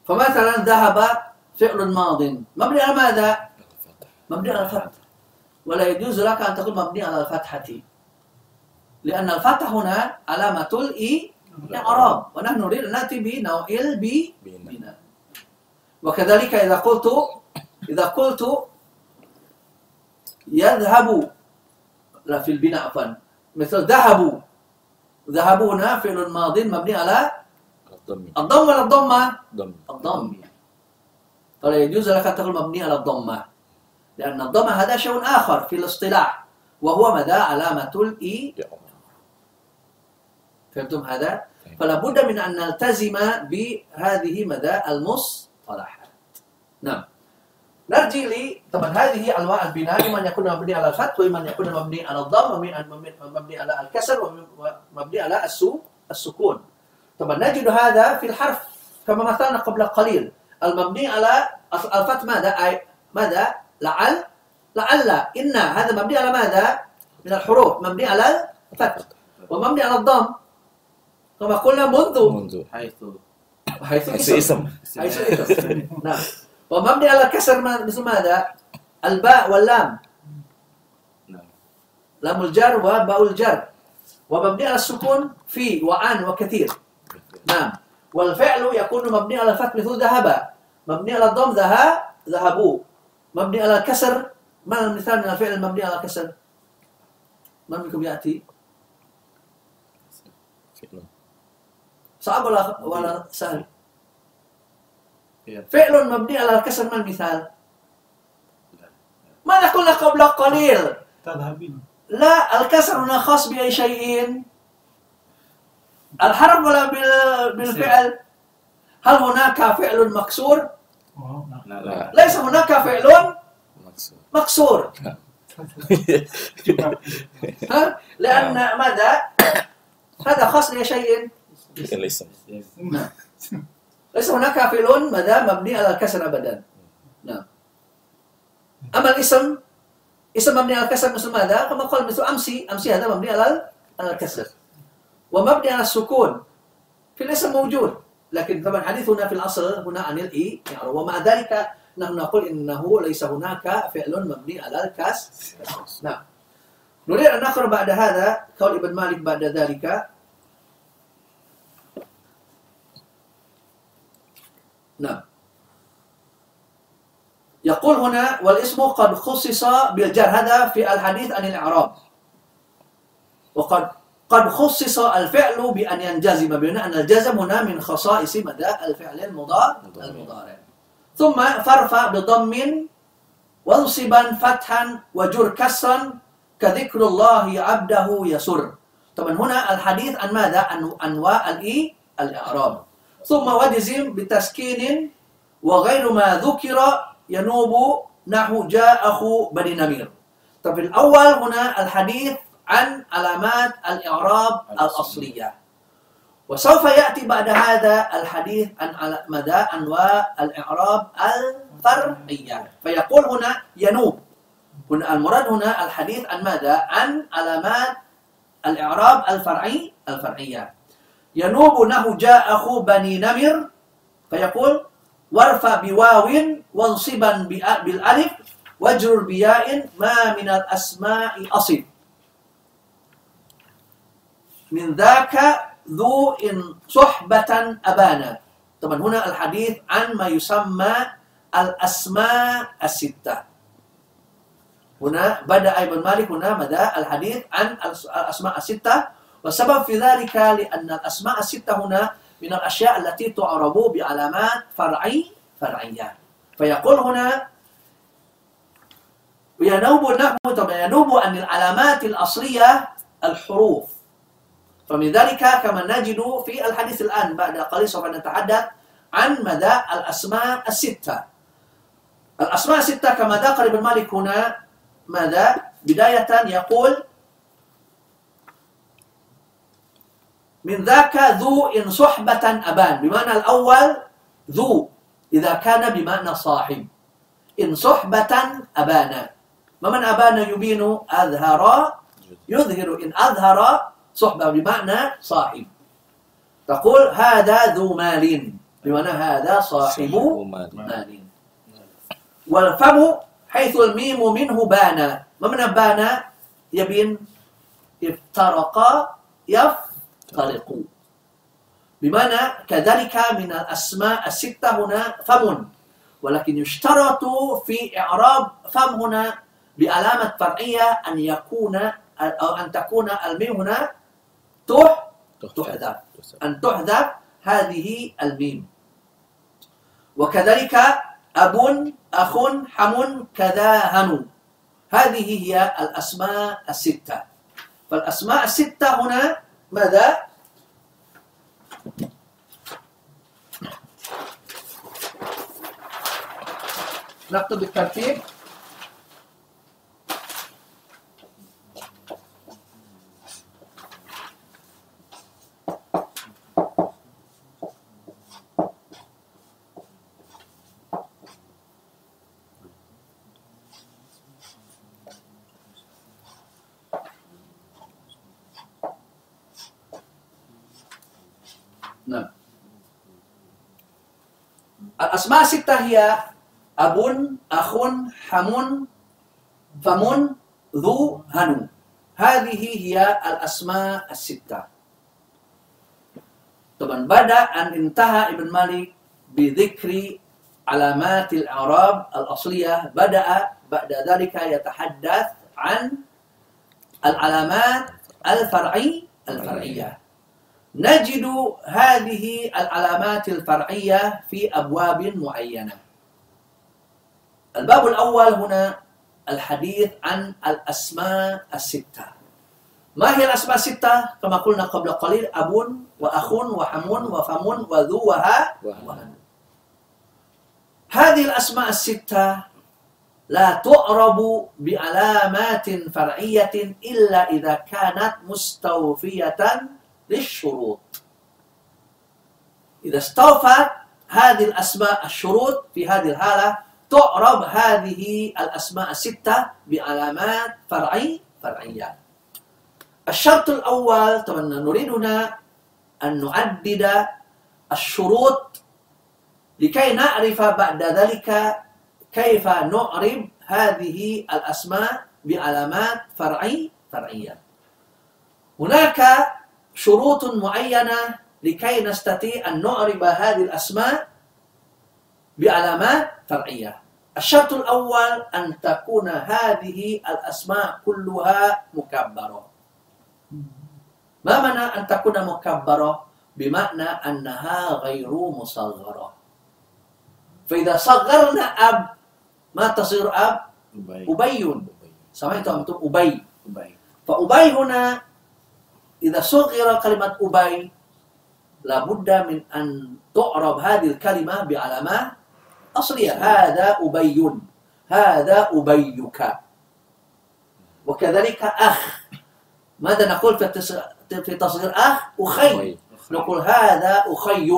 فمثلا ذهب فعل ماض. مبني على ماذا؟ مبني على الفتح. ولا يجوز لك أن تقول مبني على الفتحة. لأن الفتح هنا علامة الإي إعراب ونحن نريد أن نأتي بنوع البي.
بنا.
وكذلك إذا قلت إذا قلت يذهب. لا في البناء عفوا. مثل ذهبوا. ذهبوا هنا فعل ماض مبني على
الضم.
الضم ولا الضمة؟
ضم
الضم. فلا يجوز لك أن تقول مبني على الضمة. لأن الضمة هذا شيء آخر في الاصطلاح. وهو مدى علامة الإي. فهمتم هذا؟ فلا بد من أن نلتزم بهذه مدى المصطلحات. نعم. نرجع لي طبعا هذه أنواع البناء. إما أن يكون مبني على الفتح وإما أن يكون مبني على الضم. وإما أن مبني على الكسر ومبني على السكون. طبعا نجد هذا في الحرف كما مثلنا قبل قليل. المبني على الفتح ماذا؟ أي ماذا؟ لعل. لعل. إن هذا مبني على ماذا؟ من الحروف. مبني على الفتح. ومبني على الضم. كما قلنا منذ.
منذ.
حيث.
حيث
حيث
اسم. حيث اسم. نعم. ومبني على الكسر ما- مثل ماذا؟ الباء واللام.
نعم.
لام الجر وباء الجر. ومبني على السكون في وعن وكثير. نعم. والفعل يكون مبني على الفتح مثل ذهب مبني على الضم ذهب ذهبوا مبني على الكسر. ما المثال من الفعل المبني على الكسر؟ من منكم يأتي. صعب ولا ولا سهل؟
فعل.
فعل مبني على الكسر ما المثال؟ ماذا قلنا قبل قليل.
تذهبين.
لا الكسر هنا خاص بأي شيء؟ الحرف ولا بال- بالفعل؟ هل هناك فعل مكسور.
لا
ليس هناك فعل مكسور. ها؟ لأن ماذا؟ هذا خاص بأي شيء.
الاسم
ليس هناك فعل ماذا؟ مبني على الكسر أبدا. نعم. أما الاسم اسم مبني على الكسر مثل ماذا؟ كما قال مثل أمسي. أمسي هذا مبني على على الكسر. ومبني على السكون. في الاسم موجود. لكن طبعا حديثنا في الأصل هنا عن الإي يعني ومع ذلك نحن نقول إنه ليس هناك فعل مبني على الكسر نعم. نريد أن نقرأ بعد هذا قول ابن مالك بعد ذلك. نعم. يقول هنا والاسم قد خصص بالجر هذا في الحديث عن الإعراب. وقد قد خصص الفعل بأن ينجزم بمعنى أن الجزم هنا من خصائص مدى الفعل المضارع المضارع. ثم فارفع بضم وانصبا فتحا وجر كسرا كذكر الله عبده يسر. طبعا هنا الحديث عن ماذا؟ عن أنواع الإي الإعراب. ثم وجزم بتسكين وغير ما ذكر ينوب نحو جاء أخو بني نمير. طب الأول هنا الحديث عن علامات الإعراب الأصلية. وسوف يأتي بعد هذا الحديث عن مدى أنواع الإعراب الفرعية. فيقول هنا ينوب. هنا المراد هنا الحديث عن ماذا؟ عن علامات الإعراب الفرعي الفرعية. ينوب نحو جاء أخو بني نمر. فيقول وارفع بواو وانصبا بالألف واجرر بياء ما من الأسماء أصل. من ذاك ذو إن صحبة أبانا. طبعا هنا الحديث عن ما يسمى الأسماء الستة. هنا بدأ ابن مالك هنا مدى الحديث عن الأس- الأسماء الستة. والسبب في ذلك لأن الأسماء الستة هنا من الأشياء التي تعرب بعلامات فرعي فرعية. فيقول هنا وينوب نحو طبعا ينوب عن العلامات الأصلية الحروف. فمن ذلك كما نجد في الحديث الآن بعد قليل سوف نتحدث عن مدى الأسماء الستة. الأسماء الستة كما ذكر ابن مالك هنا ماذا؟ بداية يقول من ذاك ذو إن صحبة أبان. بمعنى الأول ذو إذا كان بمعنى صاحب. إن صحبة أبانا ما من أبانا يبين أظهر يظهر إن أظهر صحبة بمعنى صاحب. تقول هذا ذو مال. بمعنى هذا صاحب
مال.
والفم حيث الميم منه بانا ما من بانا يبين افترق يفترق. بمعنى كذلك من الأسماء الستة هنا فم. ولكن يشترط في إعراب فم هنا بعلامة فرعية أن يكون أو أن تكون الميم هنا تح تحذف أن تحذف هذه الميم. وكذلك أب أخ حم كذا هن هذه هي الأسماء الستة. فالأسماء الستة هنا ماذا؟ نكتب بالترتيب نعم الأسماء الستة هي أب أخ حم فم ذو هنو هذه هي الأسماء الستة طبعا بعد أن انتهى ابن مالك بذكر علامات الإعراب الأصلية بدأ بعد ذلك يتحدث عن العلامات الفرعي الفرعية نجد هذه العلامات الفرعية في أبواب معينة. الباب الأول هنا الحديث عن الأسماء الستة. ما هي الأسماء الستة؟ كما قلنا قبل قليل أب وأخ وحم وفم وذو وها وهن. هذه الأسماء الستة لا تعرب بعلامات فرعية إلا إذا كانت مستوفية للشروط. إذا استوفت هذه الأسماء الشروط في هذه الحالة تعرب هذه الأسماء الستة بعلامات فرعي فرعية. الشرط الأول طبعا نريد هنا أن نعدد الشروط لكي نعرف بعد ذلك كيف نعرب هذه الأسماء بعلامات فرعي فرعية. هناك شروط معينة لكي نستطيع أن نعرب هذه الأسماء بعلامات فرعية. الشرط الأول أن تكون هذه الأسماء كلها مكبرة. ما معنى أن تكون مكبرة؟ بمعنى أنها غير مصغرة. فإذا صغرنا أب ما تصير أب؟
Ubay.
أبي. سمعت أنتم أبي.
Ubay.
فأبي هنا إذا صغر كلمة أبي لابد من أن تعرب هذه الكلمة بعلامة أصلية. هذا أبي هذا أبيك. وكذلك أخ. ماذا نقول في التص- في تصغير أخ؟ أخي. نقول هذا أخي.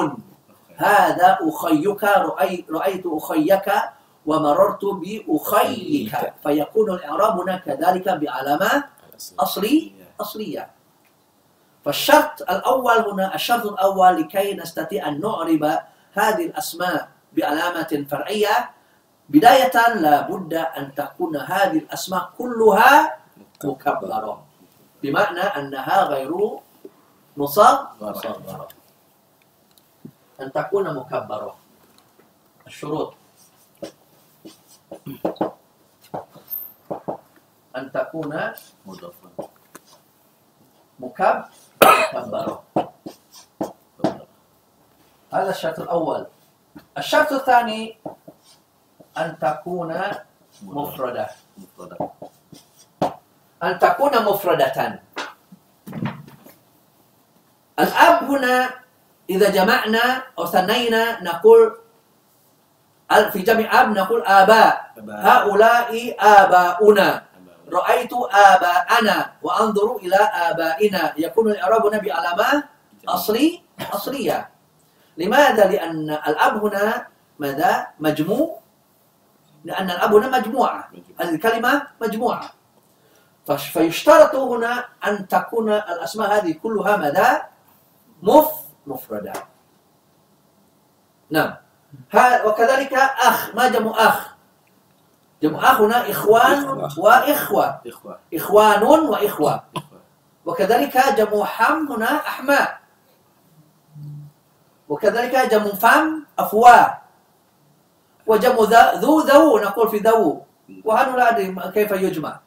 هذا أخيك. رأي رأيت أخيك ومررت بأخيك. فيكون الإعراب هنا كذلك بعلامة أصلي أصلية. فالشرط الأول هنا الشرط الأول لكي نستطيع أن نعرب هذه الأسماء بعلامة فرعية. بداية لابد أن تكون هذه الأسماء كلها مكبرة بمعنى أنها غير مصغرة. أن تكون مكبرة. الشروط. أن تكون
Mudafan.
هذا الشرط الأول. الشرط الثاني أن تكون مفردة. أن تكون مفردة. الأب هنا إذا جمعنا أو ثنينا نقول في جمع أب نقول آباء. هؤلاء آباؤنا. رأيت آباءنا وأنظر إلى آبائنا. يكون الإعراب هنا بعلامة أصلي أصلية. لماذا؟ لأن الأب هنا ماذا؟ مجموع. لأن الأب هنا مجموعة. الكلمة مجموعة. فيشترط هنا أن تكون الأسماء هذه كلها ماذا؟ مف مفردة. نعم. وكذلك أخ. ما جمع أخ؟ جمع هنا إخوان وإخوة. إخوان وإخوة. وكذلك جمع حم هنا أحماء وكذلك جمع فم أفواه وجمع ذو ذو نقول في ذو وأنا لا أدري كيف يجمع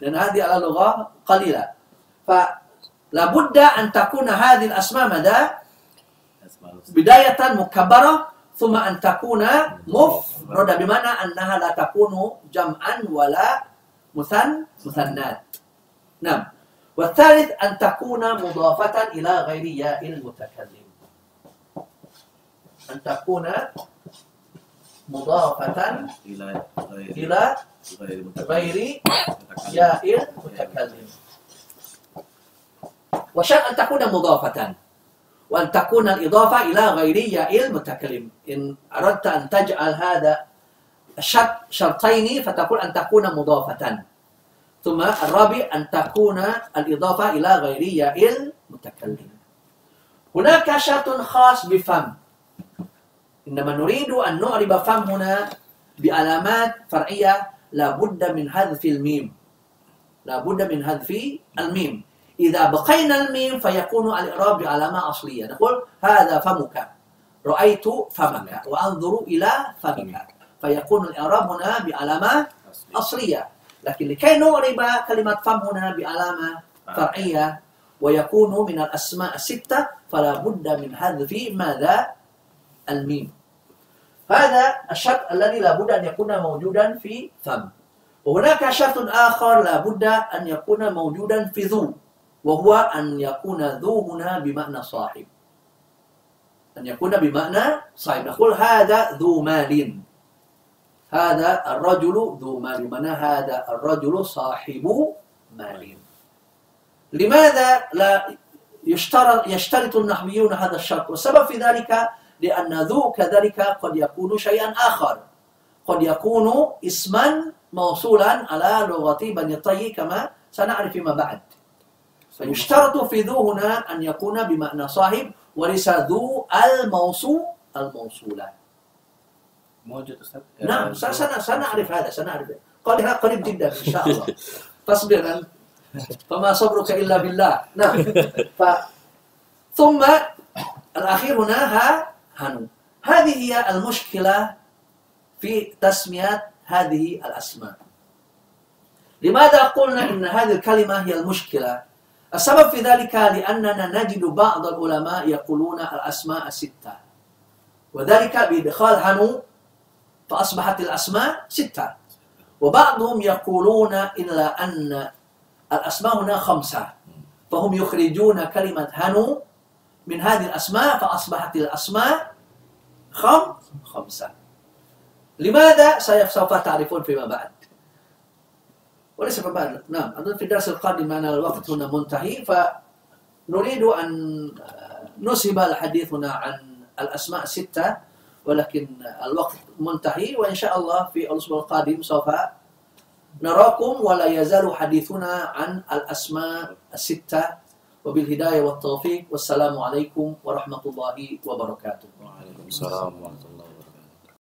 لأن هذه على لغة قليلة فلا بد أن تكون هذه الأسماء ماذا. بداية مكبرة ثم أن تكون مفردة بمعنى أنها لا تكون جمعا ولا مثن مثنات نعم والثالث أن تكون مضافة إلى غير ياء المتكلم أن تكون مضافة
Ila ghairi-
إلى
ghairi mutakallim.
غير
Mutakallim.
ياء المتكلم وشرط أن تكون مضافة وأن تكون الإضافة إلى غير ياء المتكلم. إن أردت أن تجعل هذا الشرط شرطين فتقول أن تكون مضافة. ثم الرابع أن تكون الإضافة إلى غير ياء المتكلم. هناك شرط خاص بفم. إنما نريد أن نعرب فم هنا بعلامات فرعية لابد من حذف الميم. لابد من حذف الميم. إذا بقينا الميم فيكون الإعراب بعلامة أصلية. نقول هذا فمك. رأيت فمك. وأنظر إلى فمك. فيكون الإعراب هنا بعلامة. أصلية. لكن لكي نعرب كلمة فم هنا بعلامة فرعية ويكون من الأسماء الستة فلا بد من حذف ماذا؟ الميم. هذا الشرط الذي لا بد أن يكون موجودا في فم. وهناك شرط آخر لا بد أن يكون موجودا في ذو. وهو أن يكون ذو هنا بمعنى صاحب. أن يكون بمعنى صاحب. نقول هذا ذو مال. هذا الرجل ذو مال. بمعنى هذا الرجل صاحب مال. لماذا لا يشترط يشترط النحويون هذا الشرط؟ والسبب في ذلك لأن ذو كذلك قد يكون شيئا آخر. قد يكون اسما موصولا على لغة بني الطي كما سنعرف فيما بعد. فيشترط في ذو هنا أن يكون بمعنى صاحب وليس ذو الموصول الموصولة.
موجود Ustaz.
نعم سن- سن- سنعرف هذا سنعرف. قريب قريب جدا إن شاء الله. فاصبر. فما صبرك إلا بالله. نعم. ف ثم الأخير هنا ها هنو. هذه هي المشكلة في تسمية هذه الأسماء. لماذا قلنا إن هذه الكلمة هي المشكلة؟ السبب في ذلك لأننا نجد بعض العلماء يقولون الأسماء الستة وذلك بإدخال هنو فأصبحت الأسماء ستة. وبعضهم يقولون إلا أن الأسماء هنا خمسة. فهم يخرجون كلمة هنو من هذه الأسماء فأصبحت الأسماء خم خمسة. لماذا سوف تعرفون فيما بعد؟ وليس فيما بعد نعم أظن في الدرس القادم معنا الوقت هنا منتهي فنريد أن نسهب الحديث هنا عن الأسماء الستة ولكن الوقت منتهي وإن شاء الله في الأسبوع القادم سوف نراكم ولا يزال حديثنا عن الأسماء الستة وبالهداية والتوفيق والسلام عليكم ورحمة الله وبركاته
Waalaikumsalam warahmatullahi